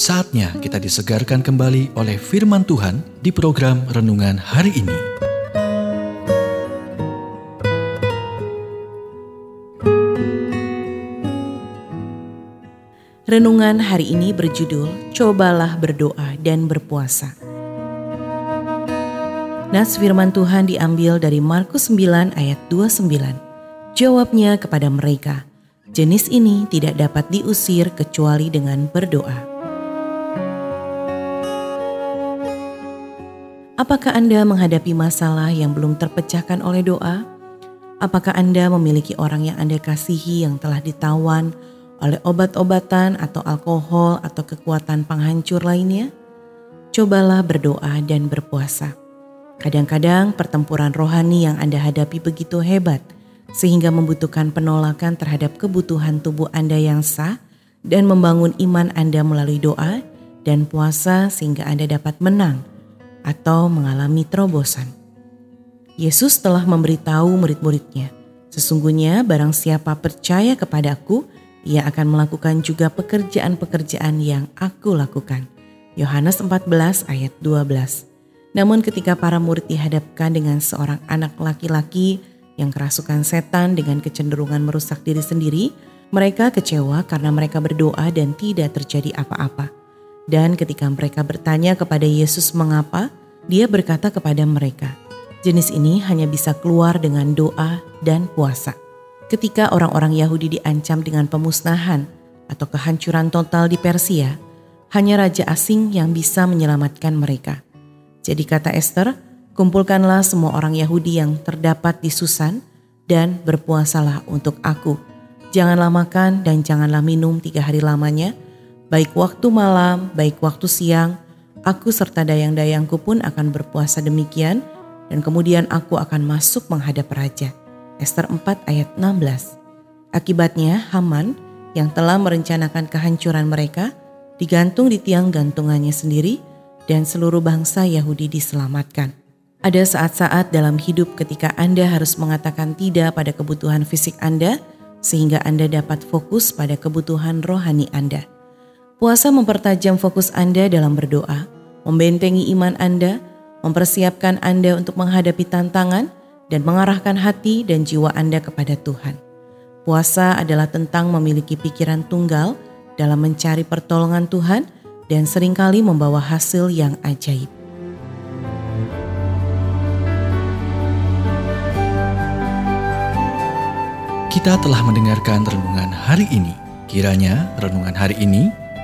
Saatnya kita disegarkan kembali oleh firman Tuhan di program renungan hari ini. Renungan hari ini berjudul Cobalah berdoa dan berpuasa. Nas firman Tuhan diambil dari Markus 9 ayat 29. Jawabnya kepada mereka, jenis ini tidak dapat diusir kecuali dengan berdoa. Apakah Anda menghadapi masalah yang belum terpecahkan oleh doa? Apakah Anda memiliki orang yang Anda kasihi yang telah ditawan oleh obat-obatan atau alkohol atau kekuatan penghancur lainnya? Cobalah berdoa dan berpuasa. Kadang-kadang pertempuran rohani yang Anda hadapi begitu hebat sehingga membutuhkan penolakan terhadap kebutuhan tubuh Anda yang sah dan membangun iman Anda melalui doa dan puasa sehingga Anda dapat menang atau mengalami terobosan. Yesus telah memberitahu murid-muridnya, sesungguhnya barang siapa percaya kepadaku, ia akan melakukan juga pekerjaan-pekerjaan yang aku lakukan. Yohanes 14 ayat 12. Namun ketika para murid dihadapkan dengan seorang anak laki-laki yang kerasukan setan dengan kecenderungan merusak diri sendiri, mereka kecewa karena mereka berdoa dan tidak terjadi apa-apa. Dan ketika mereka bertanya kepada Yesus mengapa, dia berkata kepada mereka, jenis ini hanya bisa keluar dengan doa dan puasa. Ketika orang-orang Yahudi diancam dengan pemusnahan atau kehancuran total di Persia, hanya raja asing yang bisa menyelamatkan mereka. Jadi kata Esther, kumpulkanlah semua orang Yahudi yang terdapat di Susan dan berpuasalah untuk aku. Janganlah makan dan janganlah minum tiga hari lamanya, baik waktu malam, baik waktu siang. Aku serta dayang-dayangku pun akan berpuasa demikian, dan kemudian aku akan masuk menghadap raja. Esther 4 ayat 16. Akibatnya Haman yang telah merencanakan kehancuran mereka digantung di tiang gantungannya sendiri dan seluruh bangsa Yahudi diselamatkan. Ada saat-saat dalam hidup ketika Anda harus mengatakan tidak pada kebutuhan fisik Anda sehingga Anda dapat fokus pada kebutuhan rohani Anda. Puasa mempertajam fokus Anda dalam berdoa, membentengi iman Anda, mempersiapkan Anda untuk menghadapi tantangan, dan mengarahkan hati dan jiwa Anda kepada Tuhan. Puasa adalah tentang memiliki pikiran tunggal dalam mencari pertolongan Tuhan dan sering kali membawa hasil yang ajaib. Kita telah mendengarkan renungan hari ini. Kiranya renungan hari ini